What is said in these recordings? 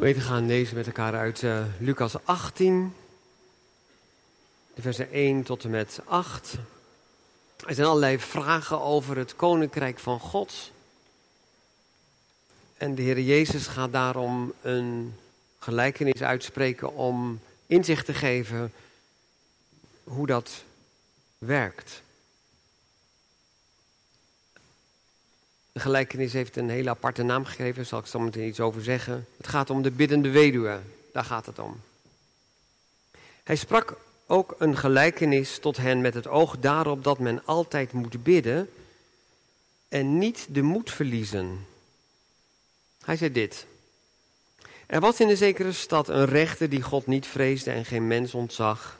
Gemeente gaan lezen met elkaar uit uh, Lucas 18, de versen 1 tot en met 8. Er zijn allerlei vragen over het koninkrijk van God. En de Heer Jezus gaat daarom een gelijkenis uitspreken om inzicht te geven hoe dat werkt. Gelijkenis heeft een hele aparte naam gegeven, daar zal ik zo meteen iets over zeggen. Het gaat om de biddende weduwe, daar gaat het om. Hij sprak ook een gelijkenis tot hen met het oog daarop dat men altijd moet bidden en niet de moed verliezen. Hij zei dit. Er was in een zekere stad een rechter die God niet vreesde en geen mens ontzag.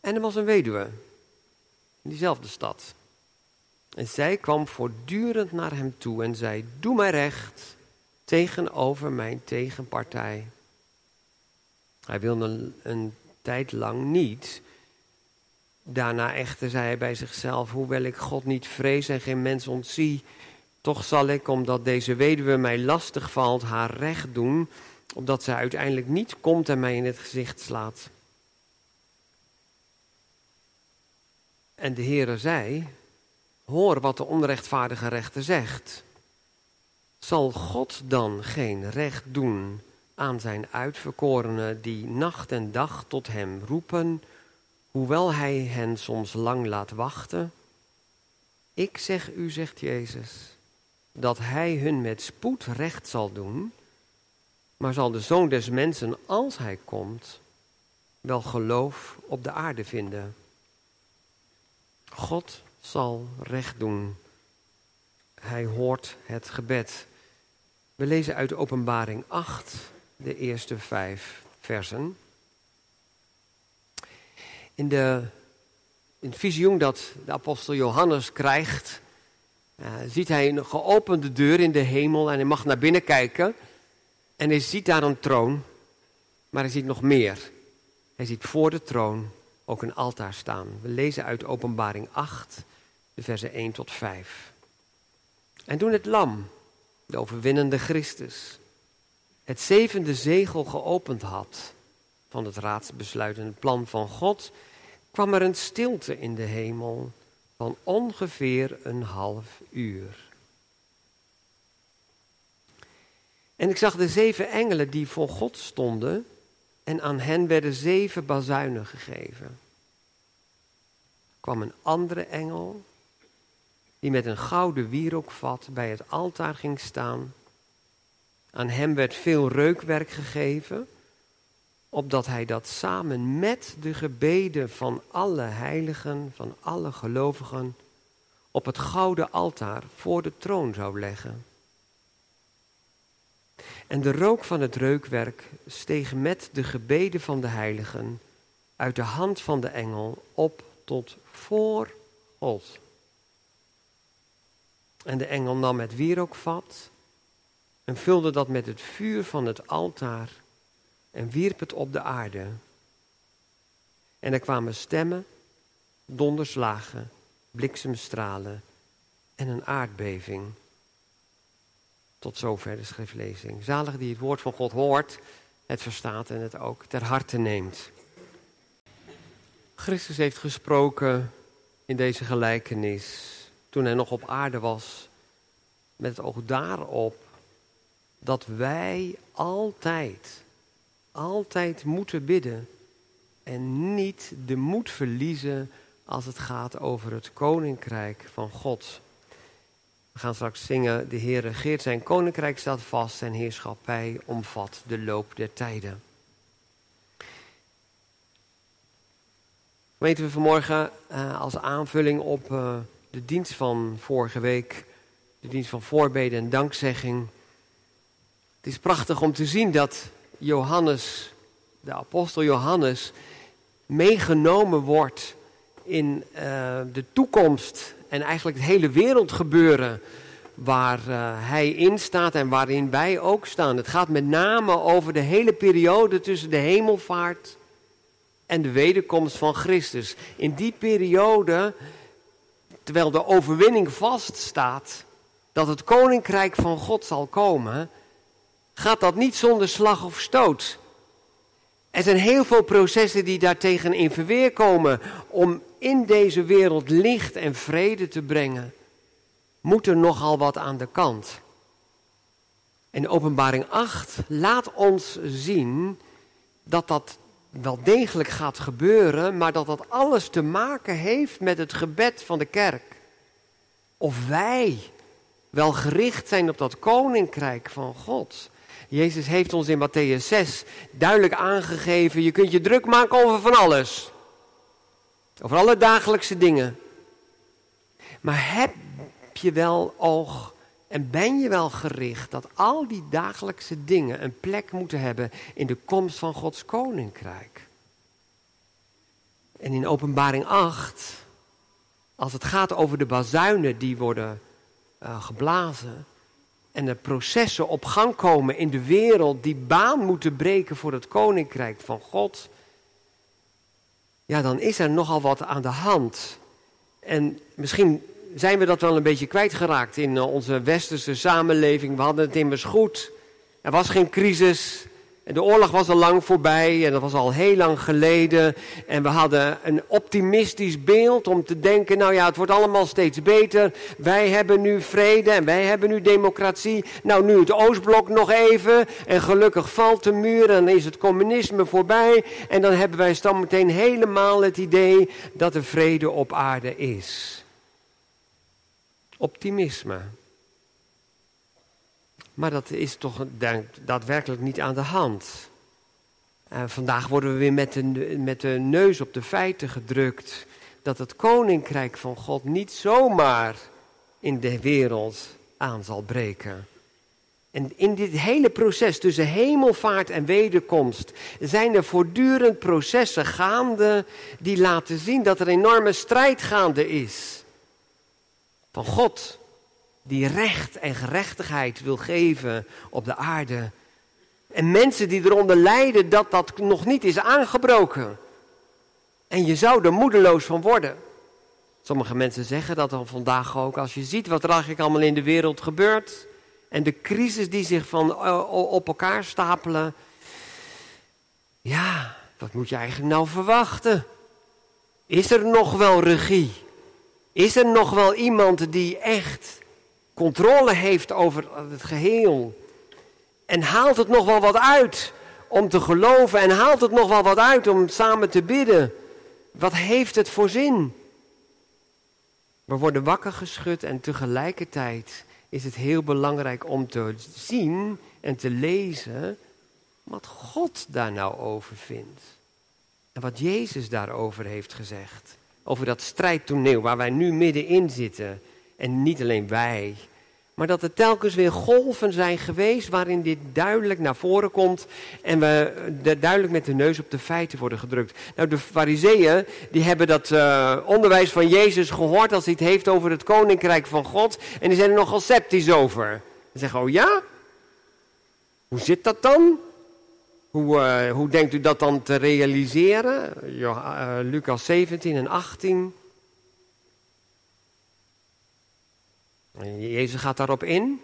En er was een weduwe in diezelfde stad. En zij kwam voortdurend naar hem toe en zei: Doe mij recht tegenover mijn tegenpartij. Hij wilde een, tijd lang niet. Daarna echter zei hij bij zichzelf: Hoewel ik God niet vrees en geen mens ontzie, toch zal ik, omdat deze weduwe mij lastig valt, haar recht doen, opdat zij uiteindelijk niet komt en mij in het gezicht slaat. En de Heere zei: Hoor wat de onrechtvaardige rechter zegt. Zal God dan geen recht doen aan zijn uitverkorenen die nacht en dag tot hem roepen, hoewel hij hen soms lang laat wachten? Ik zeg u, zegt Jezus, dat hij hun met spoed recht zal doen, maar zal de zoon des mensen, als hij komt, wel geloof op de aarde vinden. God zal recht doen. Hij hoort het gebed. We lezen uit Openbaring 8, de eerste vijf versen. In, de, in het visioen dat de apostel Johannes krijgt, uh, ziet hij een geopende deur in de hemel en hij mag naar binnen kijken. En hij ziet daar een troon, maar hij ziet nog meer. Hij ziet voor de troon ook een altaar staan. We lezen uit Openbaring 8, versen 1 tot 5. En toen het lam, de overwinnende Christus, het zevende zegel geopend had van het raadsbesluitende plan van God, kwam er een stilte in de hemel van ongeveer een half uur. En ik zag de zeven engelen die voor God stonden, en aan hen werden zeven bazuinen gegeven. Kwam een andere engel die met een gouden wierookvat bij het altaar ging staan. Aan hem werd veel reukwerk gegeven, opdat hij dat samen met de gebeden van alle heiligen, van alle gelovigen, op het gouden altaar voor de troon zou leggen. En de rook van het reukwerk steeg met de gebeden van de heiligen uit de hand van de engel op tot voor God. En de engel nam het wierookvat en vulde dat met het vuur van het altaar en wierp het op de aarde. En er kwamen stemmen, donderslagen, bliksemstralen en een aardbeving. Tot zover de schriftlezing. Zalig die het woord van God hoort, het verstaat en het ook ter harte neemt. Christus heeft gesproken in deze gelijkenis toen hij nog op aarde was, met het oog daarop dat wij altijd, altijd moeten bidden en niet de moed verliezen als het gaat over het koninkrijk van God. We gaan straks zingen, de Heer regeert zijn koninkrijk staat vast, zijn heerschappij omvat de loop der tijden. Weten we vanmorgen uh, als aanvulling op uh, de dienst van vorige week, de dienst van voorbeden en dankzegging. Het is prachtig om te zien dat Johannes, de apostel Johannes, meegenomen wordt in uh, de toekomst en eigenlijk het hele wereldgebeuren waar uh, hij in staat en waarin wij ook staan. Het gaat met name over de hele periode tussen de hemelvaart en de wederkomst van Christus. In die periode terwijl de overwinning vaststaat dat het koninkrijk van God zal komen, gaat dat niet zonder slag of stoot. Er zijn heel veel processen die daartegen in verweer komen om in deze wereld licht en vrede te brengen. Moet er nogal wat aan de kant. En openbaring 8 laat ons zien dat dat wel degelijk gaat gebeuren, maar dat dat alles te maken heeft met het gebed van de kerk. Of wij wel gericht zijn op dat koninkrijk van God. Jezus heeft ons in Matthäus 6 duidelijk aangegeven, je kunt je druk maken over van alles. Over alle dagelijkse dingen. Maar heb je wel oog en ben je wel gericht dat al die dagelijkse dingen een plek moeten hebben in de komst van Gods koninkrijk? En in Openbaring 8, als het gaat over de bazuinen die worden uh, geblazen en de processen op gang komen in de wereld die baan moeten breken voor het koninkrijk van God, ja, dan is er nogal wat aan de hand. En misschien zijn we dat wel een beetje kwijtgeraakt in eh, onze westerse samenleving. We hadden het immers goed. Er was geen crisis. De oorlog was al lang voorbij en dat was al heel lang geleden. En we hadden een optimistisch beeld om te denken, nou ja, het wordt allemaal steeds beter. Wij hebben nu vrede en wij hebben nu democratie. Nou, nu het Oostblok nog even. En gelukkig valt de muur en is het communisme voorbij. En dan hebben wij dan meteen helemaal het idee dat er vrede op aarde is optimisme. Maar dat is toch daadwerkelijk niet aan de hand. Uh, vandaag worden we weer met de, met de neus op de feiten gedrukt dat het koninkrijk van God niet zomaar in de wereld aan zal breken. En in dit hele proces tussen hemelvaart en wederkomst zijn er voortdurend processen gaande die laten zien dat er enorme strijd gaande is van God, die recht en gerechtigheid wil geven op de aarde. En mensen die eronder lijden dat dat nog niet is aangebroken. En je zou er moedeloos van worden. Sommige mensen zeggen dat dan vandaag ook. Als je ziet wat er eigenlijk allemaal in de wereld gebeurt. En de crisis die zich van, eh, op elkaar stapelen. Ja, wat moet je eigenlijk nou verwachten? Is er nog wel regie? Is er nog wel iemand die echt controle heeft over het geheel? En haalt het nog wel wat uit om te geloven? En haalt het nog wel wat uit om samen te bidden? Wat heeft het voor zin? We worden wakker geschud en tegelijkertijd is het heel belangrijk om te zien en te lezen wat God daar nou over vindt. En wat Jezus daarover heeft gezegd over dat strijdtoneel waar wij nu middenin zitten. En niet alleen wij, maar dat er telkens weer golven zijn geweest waarin dit duidelijk naar voren komt en we duidelijk met de neus op de feiten worden gedrukt. Nou, de fariseeën die hebben dat uh, onderwijs van Jezus gehoord als hij het heeft over het koninkrijk van God en die zijn er nogal sceptisch over. Ze zeggen, oh ja? Hoe zit dat dan? Hoe, uh, hoe denkt u dat dan te realiseren? Uh, Lucas 17 en 18. Jezus gaat daarop in.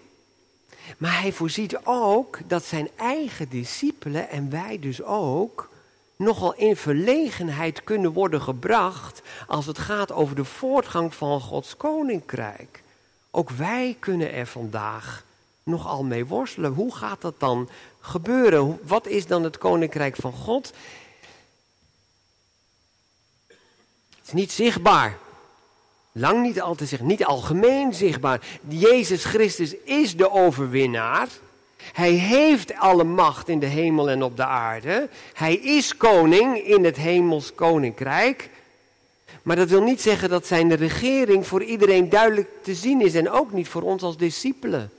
Maar hij voorziet ook dat zijn eigen discipelen en wij dus ook nogal in verlegenheid kunnen worden gebracht als het gaat over de voortgang van Gods koninkrijk. Ook wij kunnen er vandaag nogal mee worstelen. Hoe gaat dat dan gebeuren? Wat is dan het koninkrijk van God? Het is niet zichtbaar. Lang niet altijd zichtbaar, niet algemeen zichtbaar. Jezus Christus is de overwinnaar. Hij heeft alle macht in de hemel en op de aarde. Hij is koning in het hemels koninkrijk. Maar dat wil niet zeggen dat zijn regering voor iedereen duidelijk te zien is en ook niet voor ons als discipelen.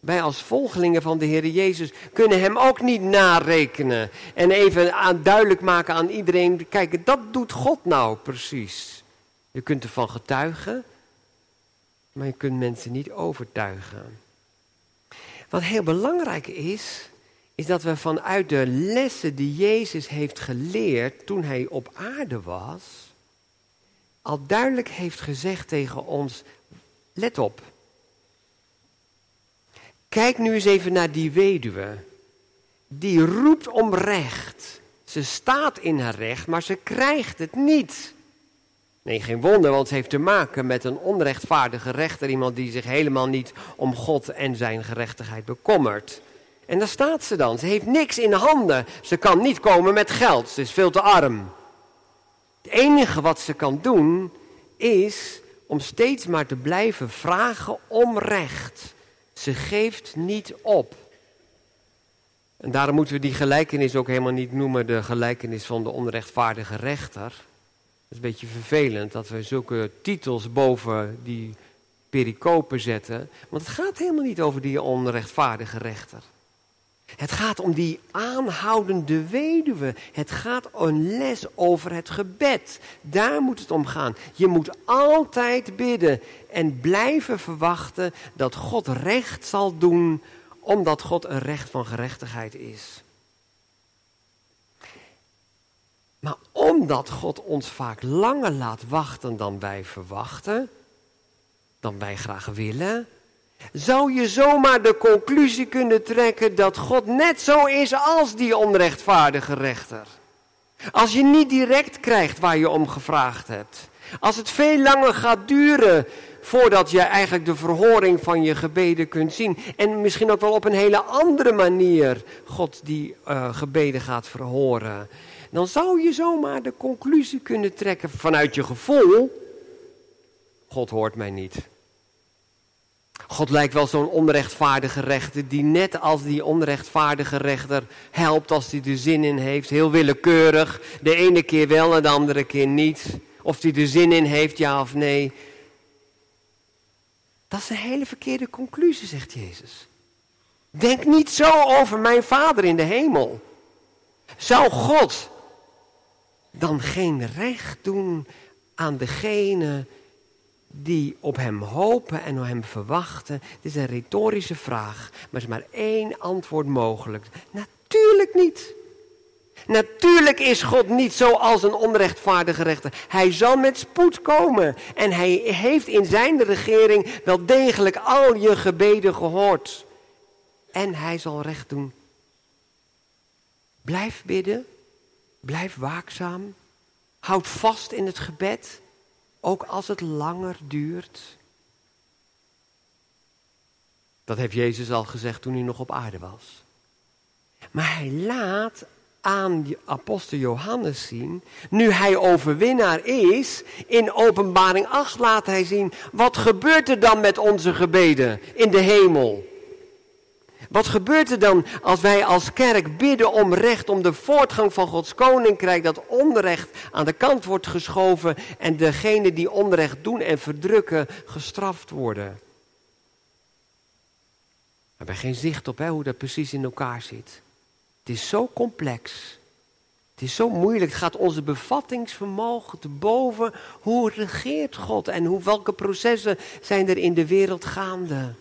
Wij als volgelingen van de Heer Jezus kunnen Hem ook niet narekenen. En even aan, duidelijk maken aan iedereen, kijk, dat doet God nou precies. Je kunt ervan getuigen, maar je kunt mensen niet overtuigen. Wat heel belangrijk is, is dat we vanuit de lessen die Jezus heeft geleerd toen Hij op aarde was, al duidelijk heeft gezegd tegen ons, let op. Kijk nu eens even naar die weduwe die roept om recht. Ze staat in haar recht, maar ze krijgt het niet. Nee, geen wonder, want ze heeft te maken met een onrechtvaardige rechter. Iemand die zich helemaal niet om God en zijn gerechtigheid bekommert. En daar staat ze dan. Ze heeft niks in handen. Ze kan niet komen met geld. Ze is veel te arm. Het enige wat ze kan doen is om steeds maar te blijven vragen om recht. Ze geeft niet op. En daarom moeten we die gelijkenis ook helemaal niet noemen de gelijkenis van de onrechtvaardige rechter. Het is een beetje vervelend dat we zulke titels boven die pericopen zetten. Want het gaat helemaal niet over die onrechtvaardige rechter. Het gaat om die aanhoudende weduwe. Het gaat een les over het gebed. Daar moet het om gaan. Je moet altijd bidden en blijven verwachten dat God recht zal doen, omdat God een recht van gerechtigheid is. Maar omdat God ons vaak langer laat wachten dan wij verwachten, dan wij graag willen, zou je zomaar de conclusie kunnen trekken dat God net zo is als die onrechtvaardige rechter. Als je niet direct krijgt waar je om gevraagd hebt. Als het veel langer gaat duren voordat je eigenlijk de verhoring van je gebeden kunt zien. En misschien ook wel op een hele andere manier God die uh, gebeden gaat verhoren. Dan zou je zomaar de conclusie kunnen trekken vanuit je gevoel. God hoort mij niet. God lijkt wel zo'n onrechtvaardige rechter die net als die onrechtvaardige rechter helpt als hij er zin in heeft. Heel willekeurig. De ene keer wel en de andere keer niet. Of hij er zin in heeft, ja of nee. Dat is een hele verkeerde conclusie, zegt Jezus. Denk niet zo over mijn Vader in de hemel. Zou God dan geen recht doen aan degene die op hem hopen en op hem verwachten? Het is een retorische vraag, maar er is maar één antwoord mogelijk. Natuurlijk niet. Natuurlijk is God niet zoals een onrechtvaardige rechter. Hij zal met spoed komen. En hij heeft in zijn regering wel degelijk al je gebeden gehoord. En hij zal recht doen. Blijf bidden. Blijf waakzaam. Houd vast in het gebed ook als het langer duurt. Dat heeft Jezus al gezegd toen hij nog op aarde was. Maar hij laat aan de apostel Johannes zien, nu hij overwinnaar is, in openbaring 8 laat hij zien, wat gebeurt er dan met onze gebeden in de hemel? Wat gebeurt er dan als wij als kerk bidden om recht, om de voortgang van Gods koninkrijk, dat onrecht aan de kant wordt geschoven en degenen die onrecht doen en verdrukken gestraft worden? We hebben geen zicht op hoe dat precies in elkaar zit. Het is zo complex. Het is zo moeilijk. Het gaat onze bevattingsvermogen te boven. Hoe regeert God en hoe, welke processen zijn er in de wereld gaande?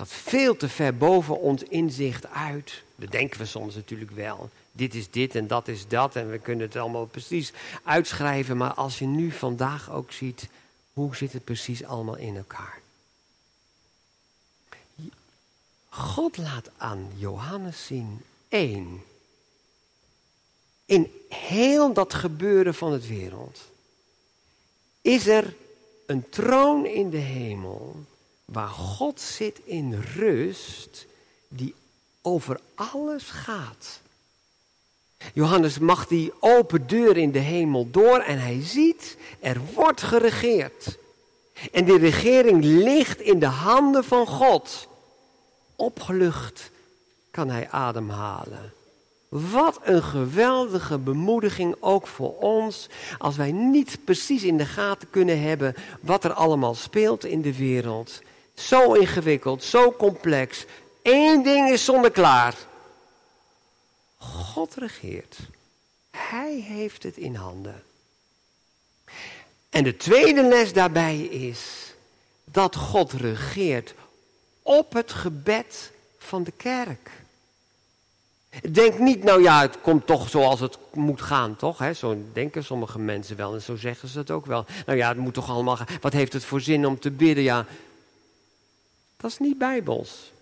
Gaat veel te ver boven ons inzicht uit. Dat denken we soms natuurlijk wel. Dit is dit en dat is dat en we kunnen het allemaal precies uitschrijven. Maar als je nu vandaag ook ziet, hoe zit het precies allemaal in elkaar? God laat aan Johannes zien, één, in heel dat gebeuren van het wereld, is er een troon in de hemel waar God zit in rust, die over alles gaat. Johannes mag die open deur in de hemel door en hij ziet, er wordt geregeerd. En die regering ligt in de handen van God. Opgelucht kan hij ademhalen. Wat een geweldige bemoediging ook voor ons als wij niet precies in de gaten kunnen hebben wat er allemaal speelt in de wereld. Zo ingewikkeld, zo complex. Eén ding is zonneklaar. God regeert. Hij heeft het in handen. En de tweede les daarbij is dat God regeert op het gebed van de kerk. Denk niet, nou ja, het komt toch zoals het moet gaan, toch? Zo denken sommige mensen wel en zo zeggen ze het ook wel. Nou ja, het moet toch allemaal gaan. Wat heeft het voor zin om te bidden? Ja, dat is niet bijbels.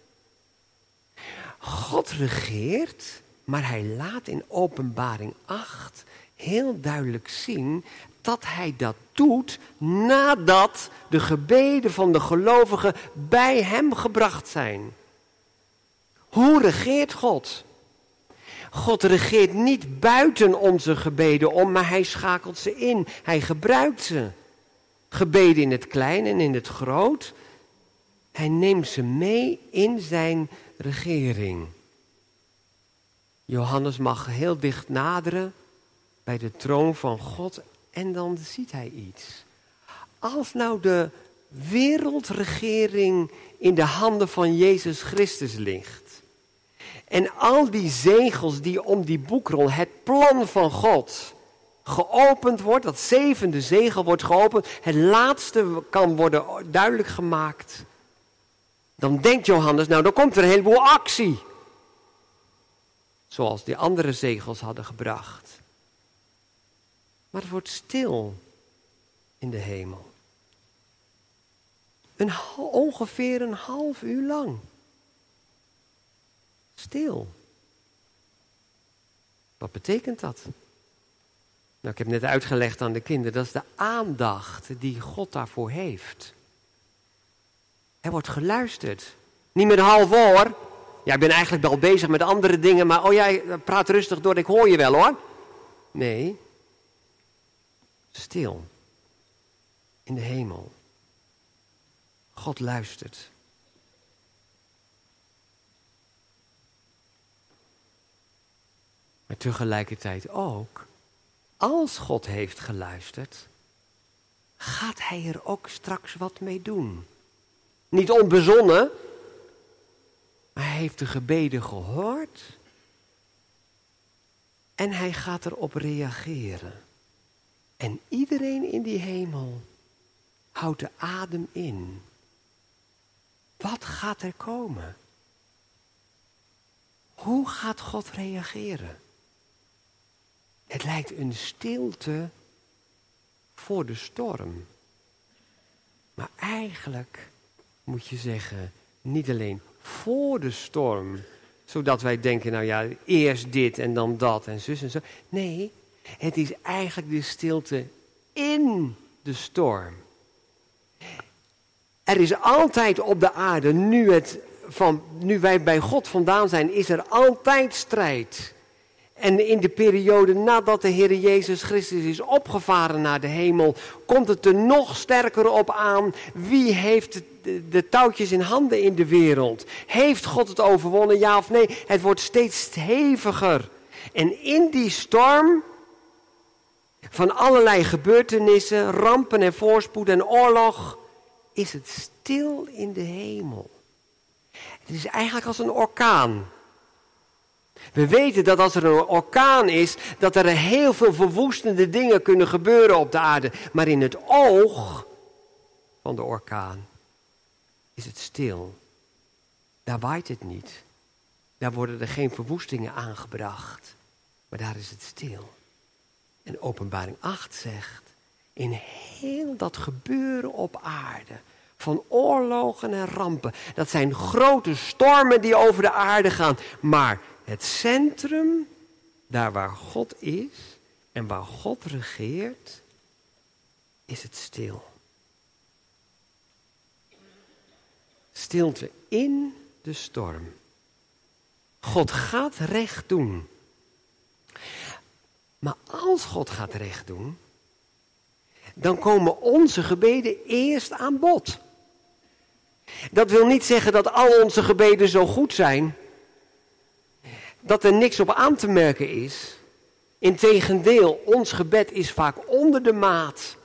God regeert, maar hij laat in openbaring 8 heel duidelijk zien dat hij dat doet nadat de gebeden van de gelovigen bij hem gebracht zijn. Hoe regeert God? God regeert niet buiten onze gebeden om, maar hij schakelt ze in. Hij gebruikt ze. Gebeden in het klein en in het groot. Hij neemt ze mee in zijn regering. Johannes mag heel dicht naderen bij de troon van God en dan ziet hij iets. Als nou de wereldregering in de handen van Jezus Christus ligt. En al die zegels die om die boekrol, het plan van God, geopend wordt, dat zevende zegel wordt geopend, het laatste kan worden duidelijk gemaakt. Dan denkt Johannes, nou dan komt er een heleboel actie. Zoals die andere zegels hadden gebracht. Maar het wordt stil in de hemel. Een, ongeveer een half uur lang. Stil. Wat betekent dat? Nou, ik heb net uitgelegd aan de kinderen, dat is de aandacht die God daarvoor heeft. Er wordt geluisterd. Niet met half oor. Ja, ik ben eigenlijk wel bezig met andere dingen, maar oh jij praat rustig door, ik hoor je wel hoor. Nee, stil in de hemel. God luistert. Maar tegelijkertijd ook, als God heeft geluisterd, gaat Hij er ook straks wat mee doen. Niet onbezonnen, maar Hij heeft de gebeden gehoord en Hij gaat erop reageren. En iedereen in die hemel houdt de adem in. Wat gaat er komen? Hoe gaat God reageren? Het lijkt een stilte voor de storm. Maar eigenlijk moet je zeggen, niet alleen voor de storm, zodat wij denken, nou ja, eerst dit en dan dat en zus en zo. Nee, het is eigenlijk de stilte in de storm. Er is altijd op de aarde, nu, het van, nu wij bij God vandaan zijn, is er altijd strijd. En in de periode nadat de Heer Jezus Christus is opgevaren naar de hemel, komt het er nog sterker op aan. Wie heeft de, touwtjes in handen in de wereld? Heeft God het overwonnen, ja of nee? Het wordt steeds heviger. En in die storm van allerlei gebeurtenissen, rampen en voorspoed en oorlog, is het stil in de hemel. Het is eigenlijk als een orkaan. We weten dat als er een orkaan is, dat er heel veel verwoestende dingen kunnen gebeuren op de aarde. Maar in het oog van de orkaan is het stil. Daar waait het niet. Daar worden er geen verwoestingen aangebracht. Maar daar is het stil. En openbaring 8 zegt, in heel dat gebeuren op aarde, van oorlogen en rampen, dat zijn grote stormen die over de aarde gaan, maar het centrum, daar waar God is en waar God regeert, is het stil. Stilte in de storm. God gaat recht doen. Maar als God gaat recht doen, dan komen onze gebeden eerst aan bod. Dat wil niet zeggen dat al onze gebeden zo goed zijn, dat er niks op aan te merken is. Integendeel, ons gebed is vaak onder de maat.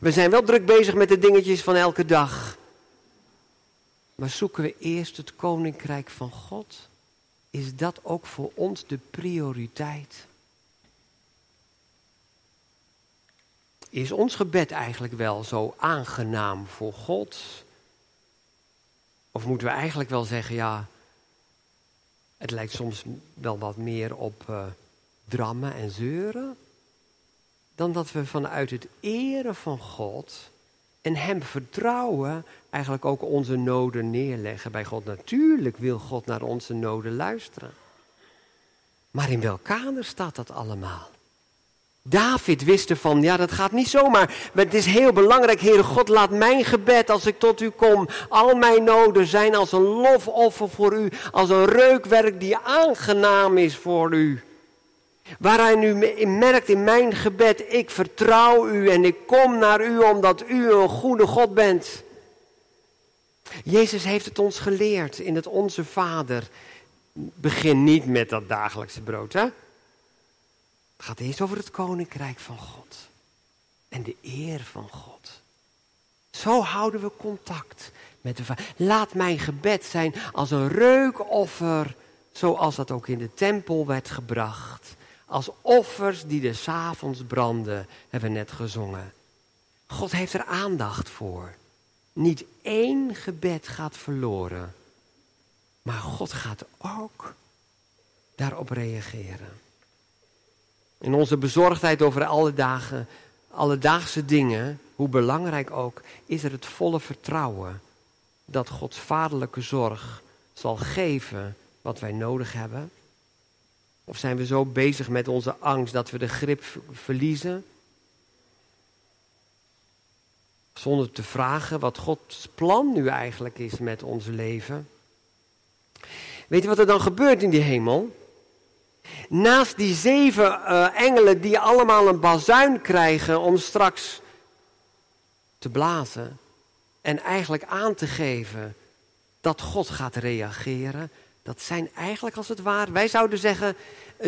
We zijn wel druk bezig met de dingetjes van elke dag. Maar zoeken we eerst het koninkrijk van God? Is dat ook voor ons de prioriteit? Is ons gebed eigenlijk wel zo aangenaam voor God? Of moeten we eigenlijk wel zeggen, ja, het lijkt soms wel wat meer op uh, drammen en zeuren, dan dat we vanuit het eren van God En Hem vertrouwen, eigenlijk ook onze noden neerleggen bij God. Natuurlijk wil God naar onze noden luisteren. Maar in welk kader staat dat allemaal? David wist ervan, ja dat gaat niet zomaar. Maar het is heel belangrijk, Heere God, laat mijn gebed als ik tot u kom, al mijn noden zijn als een lofoffer voor u, als een reukwerk die aangenaam is voor u. Waar hij nu merkt in mijn gebed, ik vertrouw u en ik kom naar u omdat u een goede God bent. Jezus heeft het ons geleerd in het Onze Vader. Begin niet met dat dagelijkse brood, hè? Het gaat eerst over het koninkrijk van God en de eer van God. Zo houden we contact met de Vader. Laat mijn gebed zijn als een reukoffer, zoals dat ook in de tempel werd gebracht. Als offers die de avonds branden, hebben we net gezongen. God heeft er aandacht voor. Niet één gebed gaat verloren. Maar God gaat ook daarop reageren. In onze bezorgdheid over alle dagen, alledaagse dingen, hoe belangrijk ook, is er het volle vertrouwen dat Gods vaderlijke zorg zal geven wat wij nodig hebben. Of zijn we zo bezig met onze angst dat we de grip verliezen? Zonder te vragen wat Gods plan nu eigenlijk is met ons leven. Weet je wat er dan gebeurt in die hemel? Naast die zeven uh, engelen die allemaal een bazuin krijgen om straks te blazen en eigenlijk aan te geven dat God gaat reageren, dat zijn eigenlijk als het ware, wij zouden zeggen,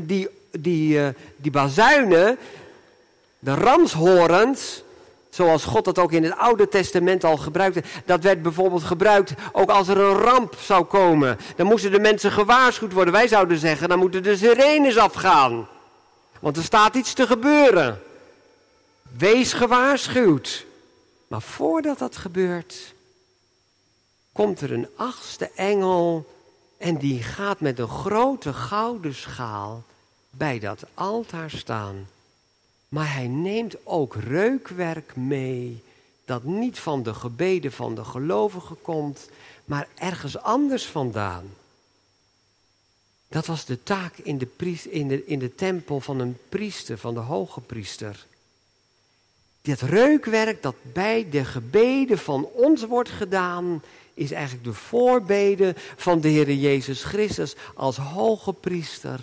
die, die, uh, die bazuinen, de ramshorens, Zoals God dat ook in het Oude Testament al gebruikte. Dat werd bijvoorbeeld gebruikt ook als er een ramp zou komen. Dan moesten de mensen gewaarschuwd worden. Wij zouden zeggen, dan moeten de sirenes afgaan. Want er staat iets te gebeuren. Wees gewaarschuwd. Maar voordat dat gebeurt, komt er een achtste engel en die gaat met een grote gouden schaal bij dat altaar staan. Maar hij neemt ook reukwerk mee dat niet van de gebeden van de gelovigen komt, maar ergens anders vandaan. Dat was de taak in de, in de tempel van een priester, van de hoge priester. Dit reukwerk dat bij de gebeden van ons wordt gedaan, is eigenlijk de voorbeden van de Heer Jezus Christus als hoge priester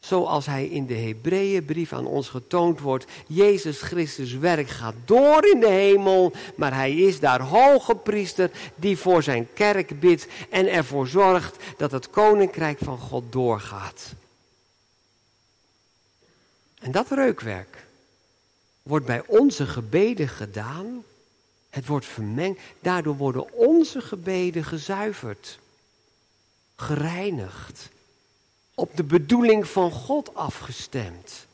zoals hij in de Hebreeënbrief aan ons getoond wordt. Jezus Christus werk gaat door in de hemel, maar hij is daar hoge priester die voor zijn kerk bidt en ervoor zorgt dat het koninkrijk van God doorgaat. En dat reukwerk wordt bij onze gebeden gedaan. Het wordt vermengd. Daardoor worden onze gebeden gezuiverd, gereinigd op de bedoeling van God afgestemd.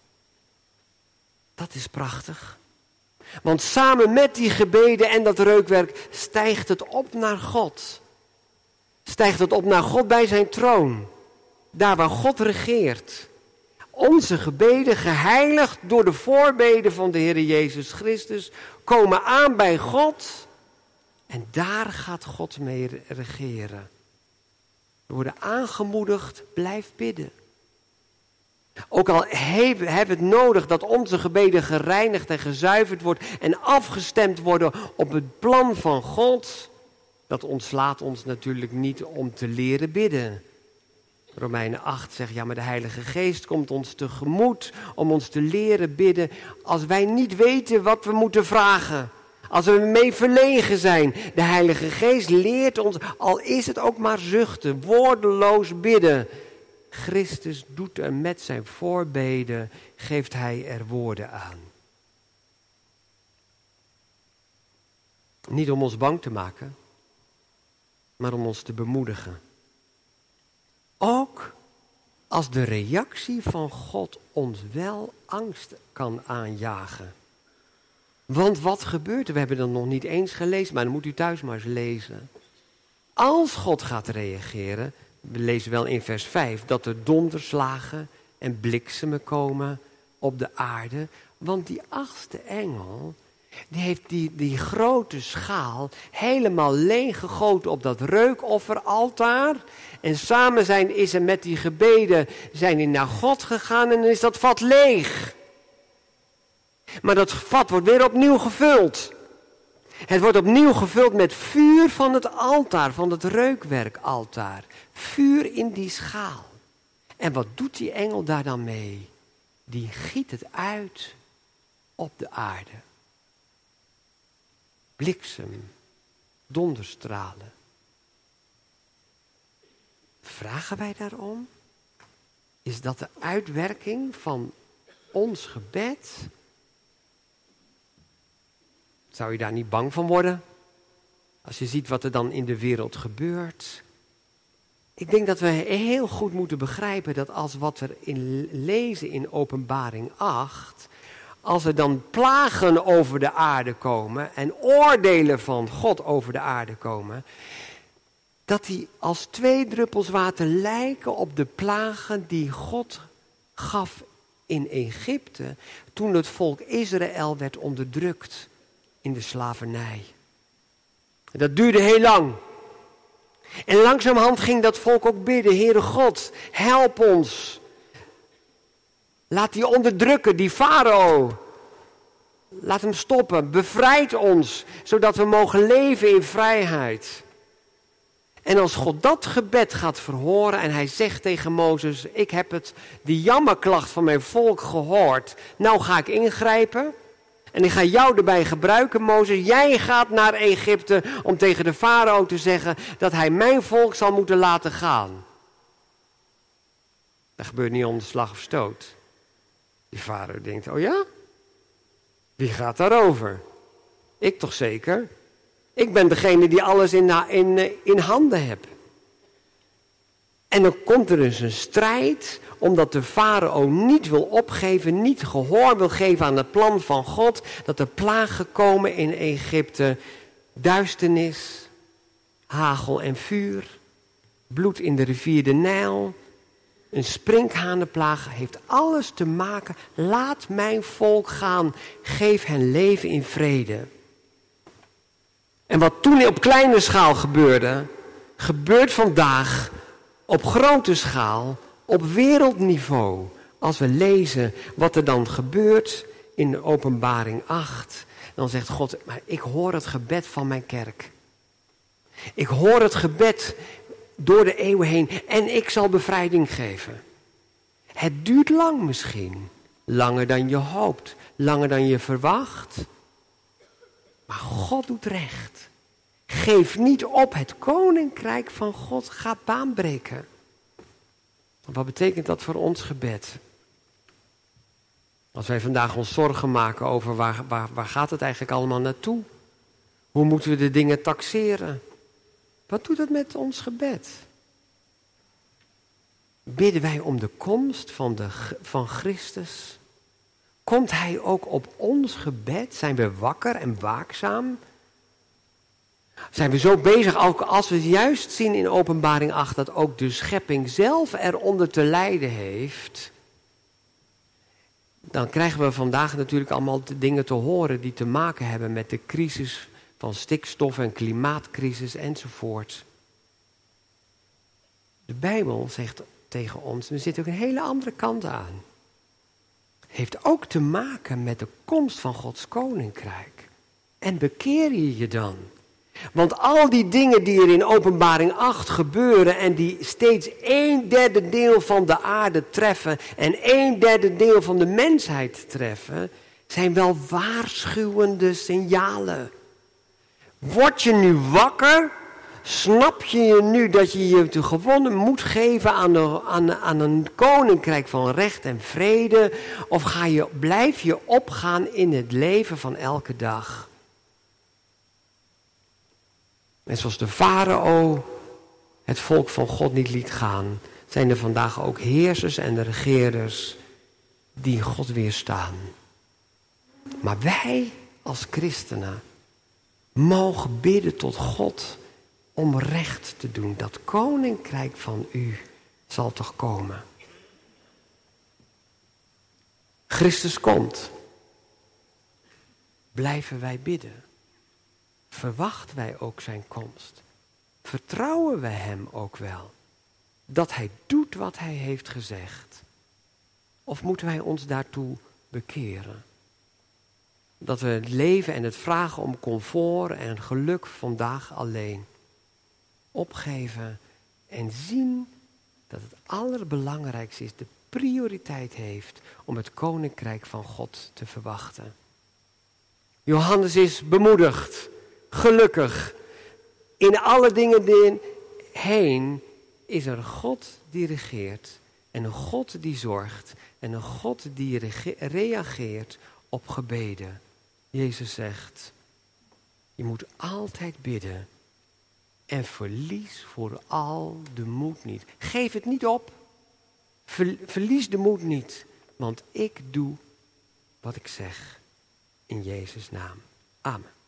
Dat is prachtig. Want samen met die gebeden en dat reukwerk stijgt het op naar God. Stijgt het op naar God bij zijn troon. Daar waar God regeert. Onze gebeden, geheiligd door de voorbeden van de Heer Jezus Christus, komen aan bij God. En daar gaat God mee regeren. We worden aangemoedigd, blijf bidden. Ook al hebben we het nodig dat onze gebeden gereinigd en gezuiverd wordt en afgestemd worden op het plan van God, dat ontslaat ons natuurlijk niet om te leren bidden. Romeinen 8 zegt, ja, maar de Heilige Geest komt ons tegemoet om ons te leren bidden als wij niet weten wat we moeten vragen. Als we mee verlegen zijn. De Heilige Geest leert ons, al is het ook maar zuchten, woordeloos bidden. Christus doet er met zijn voorbeden, geeft hij er woorden aan. Niet om ons bang te maken, maar om ons te bemoedigen. Ook als de reactie van God ons wel angst kan aanjagen. Want wat gebeurt er? We hebben dat nog niet eens gelezen, maar dan moet u thuis maar eens lezen. Als God gaat reageren, we lezen wel in vers 5, dat er donderslagen en bliksemen komen op de aarde. Want die achtste engel, Die heeft die, grote schaal helemaal leeggegoten op dat reukofferaltaar. En samen zijn, is er met die gebeden zijn die naar God gegaan en dan is dat vat leeg. Maar dat vat wordt weer opnieuw gevuld. Het wordt opnieuw gevuld met vuur van het altaar, van het reukwerkaltaar. Vuur in die schaal. En wat doet die engel daar dan mee? Die giet het uit op de aarde. Bliksem, donderstralen. Vragen wij daarom? Is dat de uitwerking van ons gebed? Zou je daar niet bang van worden? Als je ziet wat er dan in de wereld gebeurt. Ik denk dat we heel goed moeten begrijpen dat als wat we in lezen in Openbaring 8, als er dan plagen over de aarde komen en oordelen van God over de aarde komen, dat die als twee druppels water lijken op de plagen die God gaf in Egypte toen het volk Israël werd onderdrukt in de slavernij. Dat duurde heel lang. En langzamerhand ging dat volk ook bidden, Heere God, help ons. Laat die onderdrukken, die farao. Laat hem stoppen, bevrijd ons, zodat we mogen leven in vrijheid. En als God dat gebed gaat verhoren en hij zegt tegen Mozes, ik heb het, die jammerklacht van mijn volk gehoord, nou ga ik ingrijpen. En ik ga jou erbij gebruiken, Mozes. Jij gaat naar Egypte om tegen de farao te zeggen dat hij mijn volk zal moeten laten gaan. Dat gebeurt niet onder slag of stoot. Die farao denkt, oh ja? Wie gaat daarover? Ik toch zeker? Ik ben degene die alles in, in, in handen heb. En dan komt er dus een strijd, omdat de farao niet wil opgeven, niet gehoor wil geven aan het plan van God, dat er plagen komen in Egypte, duisternis, hagel en vuur, bloed in de rivier de Nijl, een sprinkhanenplaag, heeft alles te maken, laat mijn volk gaan, geef hen leven in vrede. En wat toen op kleine schaal gebeurde, gebeurt vandaag op grote schaal, op wereldniveau. Als we lezen wat er dan gebeurt in openbaring 8, dan zegt God, maar ik hoor het gebed van mijn kerk. Ik hoor het gebed door de eeuwen heen en ik zal bevrijding geven. Het duurt lang misschien, langer dan je hoopt, langer dan je verwacht. Maar God doet recht. Geef niet op, het koninkrijk van God gaat baanbreken. Wat betekent dat voor ons gebed? Als wij vandaag ons zorgen maken over waar, waar, waar gaat het eigenlijk allemaal naartoe? Hoe moeten we de dingen taxeren? Wat doet het met ons gebed? Bidden wij om de komst van, de, van Christus? Komt Hij ook op ons gebed? Zijn we wakker en waakzaam? zijn we zo bezig, ook als we juist zien in openbaring 8 dat ook de schepping zelf eronder te lijden heeft, dan krijgen we vandaag natuurlijk allemaal dingen te horen die te maken hebben met de crisis van stikstof en klimaatcrisis enzovoort. De Bijbel zegt tegen ons, er zit ook een hele andere kant aan. Heeft ook te maken met de komst van Gods koninkrijk. En bekeer je je dan? Want al die dingen die er in openbaring 8 gebeuren en die steeds een derde deel van de aarde treffen en een derde deel van de mensheid treffen, zijn wel waarschuwende signalen. Word je nu wakker? Snap je je nu dat je je te gewonnen moet geven aan, aan, aan een koninkrijk van recht en vrede? Of ga je, blijf je opgaan in het leven van elke dag? En zoals de farao het volk van God niet liet gaan, zijn er vandaag ook heersers en regeerders die God weerstaan. Maar wij als christenen mogen bidden tot God om recht te doen. Dat koninkrijk van u zal toch komen. Christus komt. blijven wij bidden? Verwachten wij ook zijn komst? Vertrouwen wij hem ook wel? Dat hij doet wat hij heeft gezegd? Of moeten wij ons daartoe bekeren? Dat we het leven en het vragen om comfort en geluk vandaag alleen opgeven en zien dat het allerbelangrijkste is, de prioriteit heeft om het koninkrijk van God te verwachten. Johannes is bemoedigd, gelukkig. In alle dingen heen is er God die regeert en een God die zorgt en een God die reageert op gebeden. Jezus zegt, je moet altijd bidden en verlies vooral de moed niet. Geef het niet op. Verlies de moed niet, want ik doe wat ik zeg. In Jezus' naam. Amen.